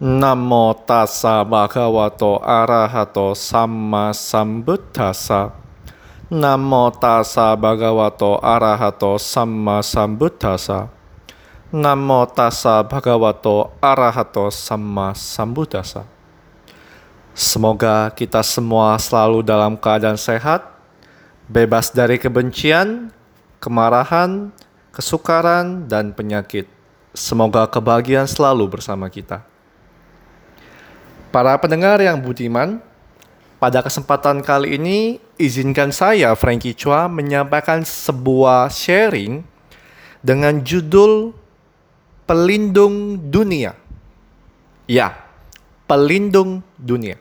Namo tassa bhagavato arahato samma sambuddhassa. Namo tassa bhagavato arahato samma sambuddhassa. Namo tassa bhagavato arahato samma sambuddhassa. Semoga kita semua selalu dalam keadaan sehat, bebas dari kebencian, kemarahan, kesukaran, dan penyakit. Semoga kebahagiaan selalu bersama kita. Para pendengar yang budiman, pada kesempatan kali ini izinkan saya Frankie Chua menyampaikan sebuah sharing dengan judul Pelindung Dunia. Ya, pelindung dunia.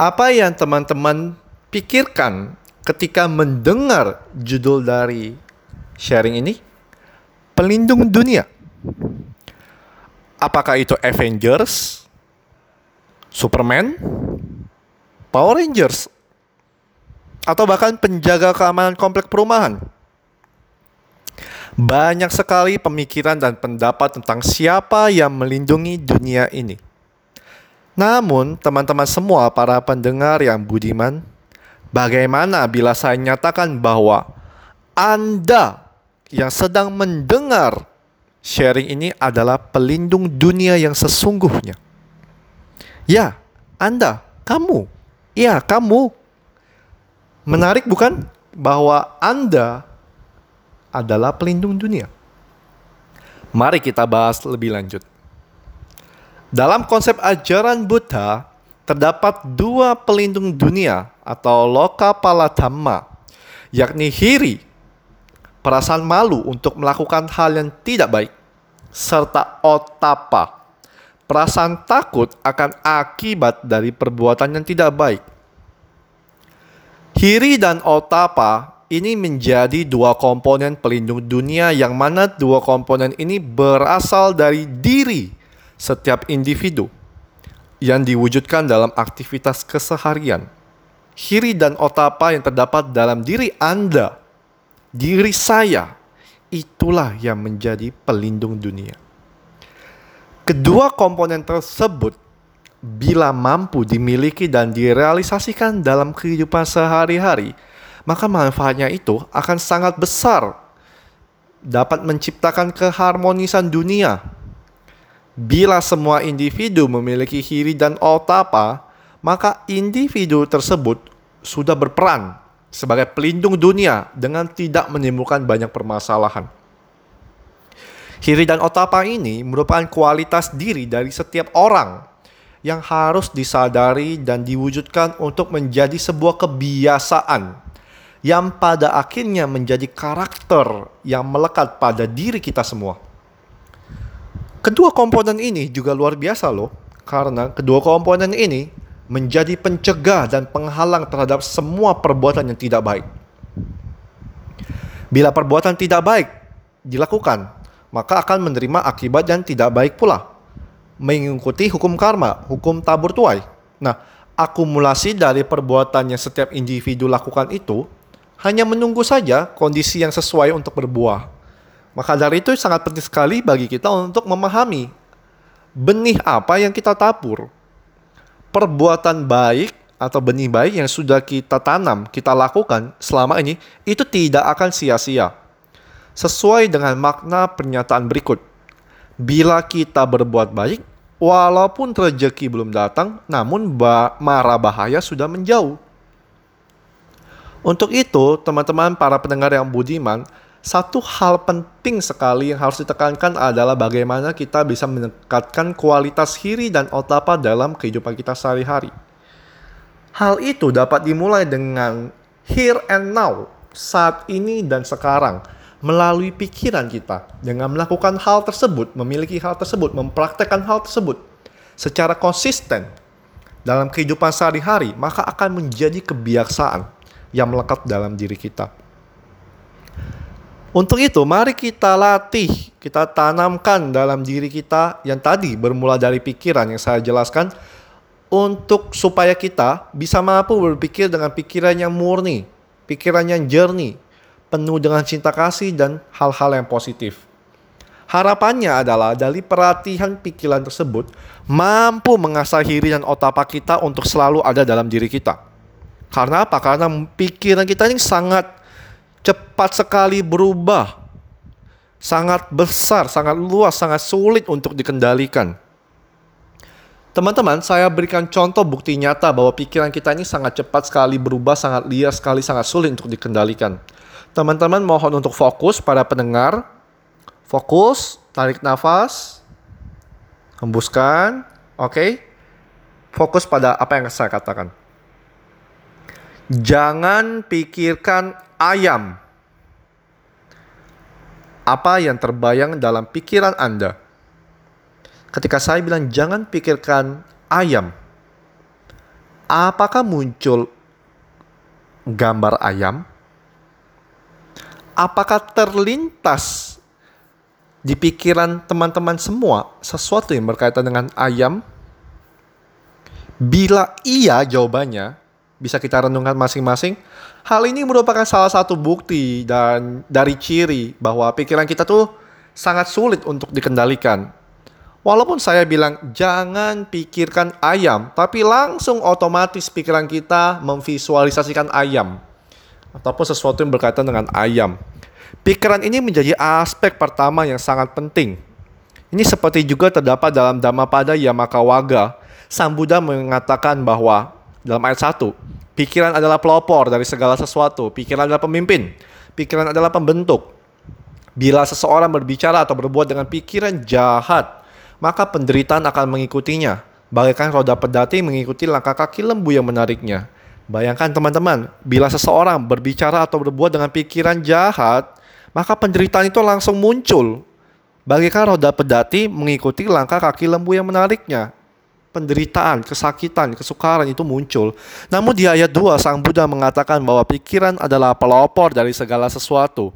Apa yang teman-teman pikirkan ketika mendengar judul dari sharing ini? Pelindung dunia. Apakah itu Avengers? Superman, Power Rangers, atau bahkan penjaga keamanan komplek perumahan. Banyak sekali pemikiran dan pendapat tentang siapa yang melindungi dunia ini. Namun, teman-teman semua para pendengar yang budiman, bagaimana bila saya nyatakan bahwa Anda yang sedang mendengar sharing ini adalah pelindung dunia yang sesungguhnya? Ya, Anda, kamu. Ya, kamu. Menarik bukan? Bahwa Anda adalah pelindung dunia. Mari kita bahas lebih lanjut. Dalam konsep ajaran Buddha, terdapat dua pelindung dunia atau loka paladhamma, yakni hiri, perasaan malu untuk melakukan hal yang tidak baik, serta otapa, perasaan takut akan akibat dari perbuatan yang tidak baik. Hiri dan otapa ini menjadi dua komponen pelindung dunia yang mana dua komponen ini berasal dari diri setiap individu yang diwujudkan dalam aktivitas keseharian. Hiri dan otapa yang terdapat dalam diri Anda, diri saya, itulah yang menjadi pelindung dunia. Kedua komponen tersebut bila mampu dimiliki dan direalisasikan dalam kehidupan sehari-hari, maka manfaatnya itu akan sangat besar dapat menciptakan keharmonisan dunia. Bila semua individu memiliki hiri dan otapa, maka individu tersebut sudah berperan sebagai pelindung dunia dengan tidak menimbulkan banyak permasalahan. Hiri dan otapa ini merupakan kualitas diri dari setiap orang yang harus disadari dan diwujudkan untuk menjadi sebuah kebiasaan yang pada akhirnya menjadi karakter yang melekat pada diri kita semua. Kedua komponen ini juga luar biasa loh, karena kedua komponen ini menjadi pencegah dan penghalang terhadap semua perbuatan yang tidak baik. Bila perbuatan tidak baik dilakukan, maka akan menerima akibat yang tidak baik pula. Mengikuti hukum karma, hukum tabur tuai. Nah, akumulasi dari perbuatan yang setiap individu lakukan itu hanya menunggu saja kondisi yang sesuai untuk berbuah. Maka dari itu sangat penting sekali bagi kita untuk memahami benih apa yang kita tabur. Perbuatan baik atau benih baik yang sudah kita tanam, kita lakukan selama ini, itu tidak akan sia-sia sesuai dengan makna pernyataan berikut. Bila kita berbuat baik, walaupun rezeki belum datang, namun mara bahaya sudah menjauh. Untuk itu, teman-teman para pendengar yang budiman, satu hal penting sekali yang harus ditekankan adalah bagaimana kita bisa meningkatkan kualitas hiri dan otapa dalam kehidupan kita sehari-hari. Hal itu dapat dimulai dengan here and now, saat ini dan sekarang melalui pikiran kita dengan melakukan hal tersebut, memiliki hal tersebut, mempraktekkan hal tersebut secara konsisten dalam kehidupan sehari-hari, maka akan menjadi kebiasaan yang melekat dalam diri kita. Untuk itu, mari kita latih, kita tanamkan dalam diri kita yang tadi bermula dari pikiran yang saya jelaskan untuk supaya kita bisa mampu berpikir dengan pikiran yang murni, pikiran yang jernih, penuh dengan cinta kasih dan hal-hal yang positif. Harapannya adalah dari perhatian pikiran tersebut mampu mengasah diri dan otak kita untuk selalu ada dalam diri kita. Karena apa? Karena pikiran kita ini sangat cepat sekali berubah. Sangat besar, sangat luas, sangat sulit untuk dikendalikan. Teman-teman, saya berikan contoh bukti nyata bahwa pikiran kita ini sangat cepat sekali berubah, sangat liar sekali, sangat sulit untuk dikendalikan. Teman-teman mohon untuk fokus pada pendengar. Fokus, tarik nafas, hembuskan, oke. Okay? Fokus pada apa yang saya katakan. Jangan pikirkan ayam. Apa yang terbayang dalam pikiran Anda? ketika saya bilang jangan pikirkan ayam, apakah muncul gambar ayam? Apakah terlintas di pikiran teman-teman semua sesuatu yang berkaitan dengan ayam? Bila iya jawabannya, bisa kita renungkan masing-masing. Hal ini merupakan salah satu bukti dan dari ciri bahwa pikiran kita tuh sangat sulit untuk dikendalikan. Walaupun saya bilang jangan pikirkan ayam, tapi langsung otomatis pikiran kita memvisualisasikan ayam ataupun sesuatu yang berkaitan dengan ayam. Pikiran ini menjadi aspek pertama yang sangat penting. Ini seperti juga terdapat dalam Dhammapada Yamakawaga. Sang Buddha mengatakan bahwa dalam ayat 1, pikiran adalah pelopor dari segala sesuatu, pikiran adalah pemimpin, pikiran adalah pembentuk. Bila seseorang berbicara atau berbuat dengan pikiran jahat, maka penderitaan akan mengikutinya. Bagaikan roda pedati mengikuti langkah kaki lembu yang menariknya. Bayangkan teman-teman, bila seseorang berbicara atau berbuat dengan pikiran jahat, maka penderitaan itu langsung muncul. Bagaikan roda pedati mengikuti langkah kaki lembu yang menariknya. Penderitaan, kesakitan, kesukaran itu muncul. Namun di ayat 2 Sang Buddha mengatakan bahwa pikiran adalah pelopor dari segala sesuatu.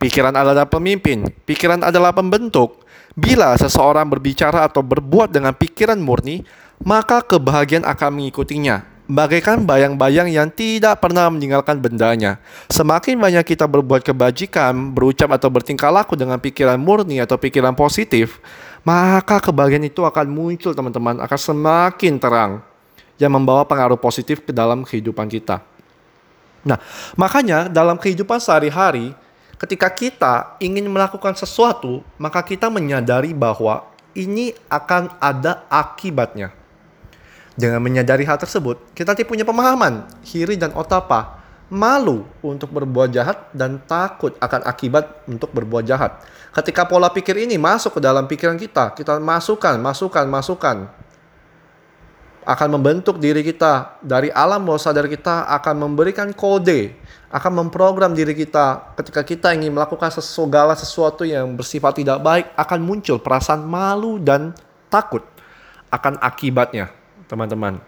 Pikiran adalah pemimpin, pikiran adalah pembentuk, Bila seseorang berbicara atau berbuat dengan pikiran murni, maka kebahagiaan akan mengikutinya. Bagaikan bayang-bayang yang tidak pernah meninggalkan bendanya. Semakin banyak kita berbuat kebajikan, berucap atau bertingkah laku dengan pikiran murni atau pikiran positif, maka kebahagiaan itu akan muncul teman-teman, akan semakin terang yang membawa pengaruh positif ke dalam kehidupan kita. Nah, makanya dalam kehidupan sehari-hari, ketika kita ingin melakukan sesuatu, maka kita menyadari bahwa ini akan ada akibatnya. Dengan menyadari hal tersebut, kita nanti punya pemahaman, hiri dan otapa, malu untuk berbuat jahat dan takut akan akibat untuk berbuat jahat. Ketika pola pikir ini masuk ke dalam pikiran kita, kita masukkan, masukkan, masukkan, akan membentuk diri kita dari alam bawah sadar kita akan memberikan kode akan memprogram diri kita. Ketika kita ingin melakukan segala sesuatu yang bersifat tidak baik akan muncul perasaan malu dan takut akan akibatnya teman-teman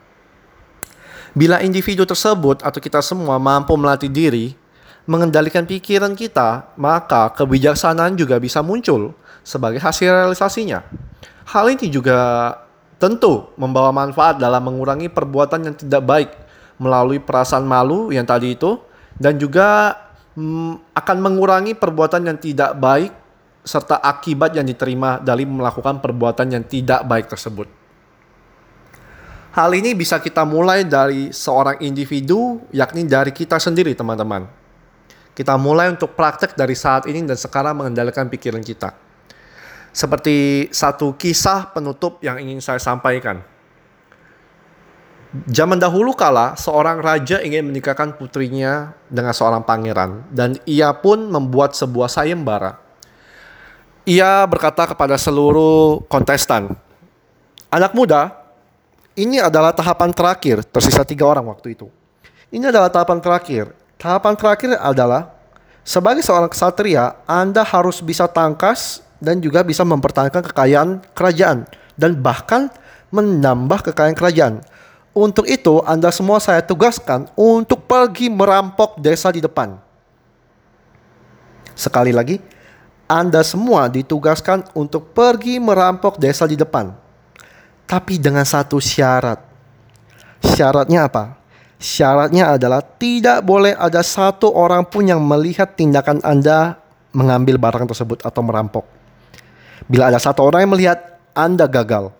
bila individu tersebut atau kita semua mampu melatih diri mengendalikan pikiran kita maka kebijaksanaan juga bisa muncul sebagai hasil realisasinya hal ini juga tentu membawa manfaat dalam mengurangi perbuatan yang tidak baik melalui perasaan malu yang tadi itu dan juga mm, akan mengurangi perbuatan yang tidak baik serta akibat yang diterima dari melakukan perbuatan yang tidak baik tersebut. Hal ini bisa kita mulai dari seorang individu, yakni dari kita sendiri, teman-teman. Kita mulai untuk praktek dari saat ini dan sekarang mengendalikan pikiran kita. Seperti satu kisah penutup yang ingin saya sampaikan. Zaman dahulu kala, seorang raja ingin menikahkan putrinya dengan seorang pangeran, dan ia pun membuat sebuah sayembara. Ia berkata kepada seluruh kontestan, "Anak muda, ini adalah tahapan terakhir, tersisa tiga orang waktu itu. Ini adalah tahapan terakhir. Tahapan terakhir adalah sebagai seorang kesatria, Anda harus bisa tangkas dan juga bisa mempertahankan kekayaan kerajaan dan bahkan menambah kekayaan kerajaan." Untuk itu, Anda semua saya tugaskan untuk pergi merampok desa di depan. Sekali lagi, Anda semua ditugaskan untuk pergi merampok desa di depan. Tapi dengan satu syarat. Syaratnya apa? Syaratnya adalah tidak boleh ada satu orang pun yang melihat tindakan Anda mengambil barang tersebut atau merampok. Bila ada satu orang yang melihat Anda gagal,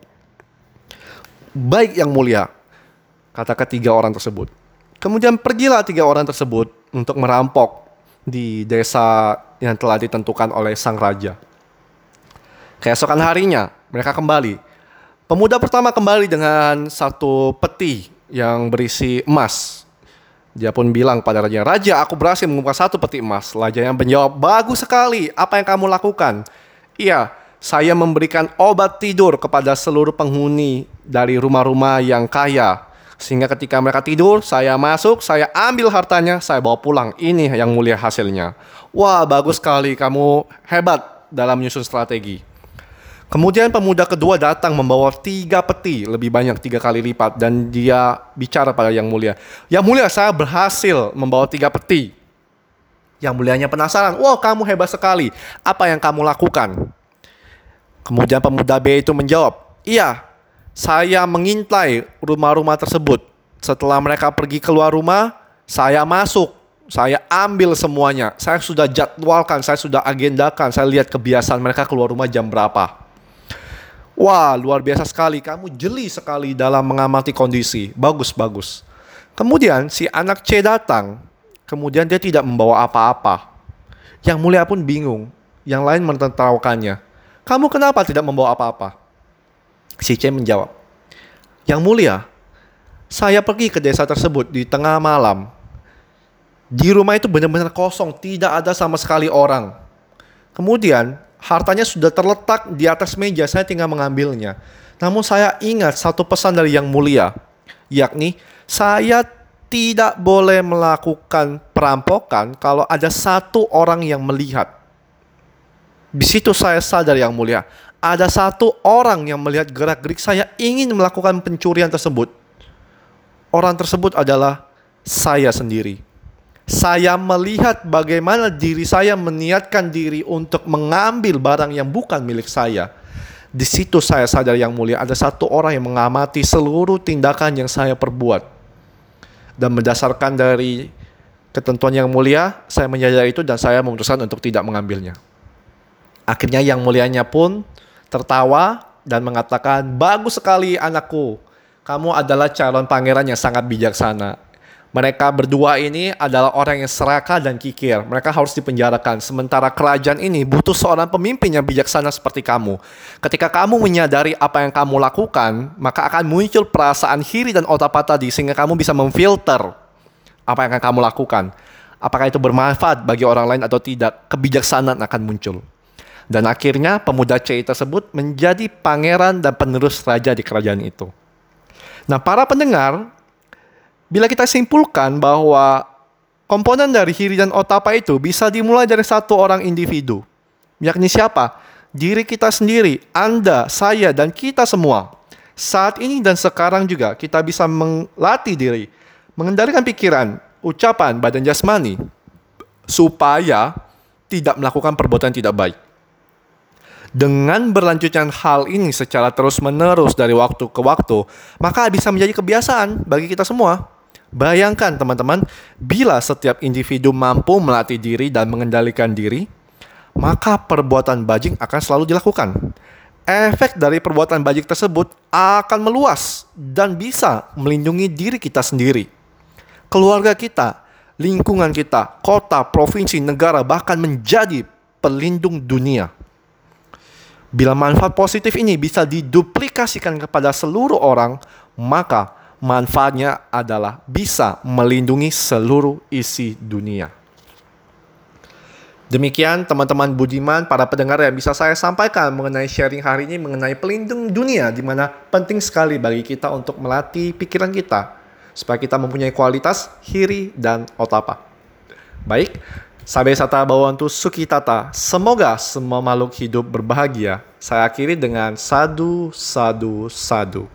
baik yang mulia, kata ketiga orang tersebut. Kemudian pergilah tiga orang tersebut untuk merampok di desa yang telah ditentukan oleh sang raja. Keesokan harinya, mereka kembali. Pemuda pertama kembali dengan satu peti yang berisi emas. Dia pun bilang pada raja, Raja, aku berhasil mengumpulkan satu peti emas. Raja yang menjawab, bagus sekali, apa yang kamu lakukan? Iya, saya memberikan obat tidur kepada seluruh penghuni dari rumah-rumah yang kaya. Sehingga ketika mereka tidur, saya masuk, saya ambil hartanya, saya bawa pulang. Ini yang mulia hasilnya. Wah, bagus sekali, kamu hebat dalam menyusun strategi. Kemudian pemuda kedua datang membawa tiga peti, lebih banyak tiga kali lipat. Dan dia bicara pada yang mulia. Yang mulia, saya berhasil membawa tiga peti. Yang mulianya penasaran, wow kamu hebat sekali. Apa yang kamu lakukan? Kemudian pemuda B itu menjawab, iya, saya mengintai rumah-rumah tersebut. Setelah mereka pergi keluar rumah, saya masuk. Saya ambil semuanya. Saya sudah jadwalkan, saya sudah agendakan. Saya lihat kebiasaan mereka keluar rumah jam berapa. Wah, luar biasa sekali. Kamu jeli sekali dalam mengamati kondisi. Bagus, bagus. Kemudian si anak C datang. Kemudian dia tidak membawa apa-apa. Yang mulia pun bingung. Yang lain mentertawakannya. Kamu kenapa tidak membawa apa-apa? Si C menjawab. Yang mulia, saya pergi ke desa tersebut di tengah malam. Di rumah itu benar-benar kosong, tidak ada sama sekali orang. Kemudian hartanya sudah terletak di atas meja, saya tinggal mengambilnya. Namun saya ingat satu pesan dari yang mulia, yakni saya tidak boleh melakukan perampokan kalau ada satu orang yang melihat. Di situ saya sadar yang mulia, ada satu orang yang melihat gerak-gerik saya ingin melakukan pencurian tersebut. Orang tersebut adalah saya sendiri saya melihat bagaimana diri saya meniatkan diri untuk mengambil barang yang bukan milik saya. Di situ saya sadar yang mulia ada satu orang yang mengamati seluruh tindakan yang saya perbuat. Dan berdasarkan dari ketentuan yang mulia, saya menyadari itu dan saya memutuskan untuk tidak mengambilnya. Akhirnya yang mulianya pun tertawa dan mengatakan, "Bagus sekali anakku. Kamu adalah calon pangeran yang sangat bijaksana mereka berdua ini adalah orang yang serakah dan kikir. Mereka harus dipenjarakan. Sementara kerajaan ini butuh seorang pemimpin yang bijaksana seperti kamu. Ketika kamu menyadari apa yang kamu lakukan, maka akan muncul perasaan hiri dan otapa tadi sehingga kamu bisa memfilter apa yang akan kamu lakukan. Apakah itu bermanfaat bagi orang lain atau tidak, kebijaksanaan akan muncul. Dan akhirnya pemuda C tersebut menjadi pangeran dan penerus raja di kerajaan itu. Nah, para pendengar, Bila kita simpulkan bahwa komponen dari hiri dan otapa itu bisa dimulai dari satu orang individu, yakni siapa? Diri kita sendiri, Anda, saya, dan kita semua. Saat ini dan sekarang juga kita bisa melatih diri, mengendalikan pikiran, ucapan, badan jasmani, supaya tidak melakukan perbuatan tidak baik. Dengan berlanjutnya hal ini secara terus-menerus dari waktu ke waktu, maka bisa menjadi kebiasaan bagi kita semua. Bayangkan teman-teman, bila setiap individu mampu melatih diri dan mengendalikan diri, maka perbuatan bajing akan selalu dilakukan. Efek dari perbuatan bajing tersebut akan meluas dan bisa melindungi diri kita sendiri, keluarga kita, lingkungan kita, kota, provinsi, negara, bahkan menjadi pelindung dunia. Bila manfaat positif ini bisa diduplikasikan kepada seluruh orang, maka manfaatnya adalah bisa melindungi seluruh isi dunia. Demikian teman-teman budiman, para pendengar yang bisa saya sampaikan mengenai sharing hari ini mengenai pelindung dunia di mana penting sekali bagi kita untuk melatih pikiran kita supaya kita mempunyai kualitas hiri dan otapa. Baik, Sabe Sata Bawantu Sukitata, semoga semua makhluk hidup berbahagia. Saya akhiri dengan sadu, sadu, sadu.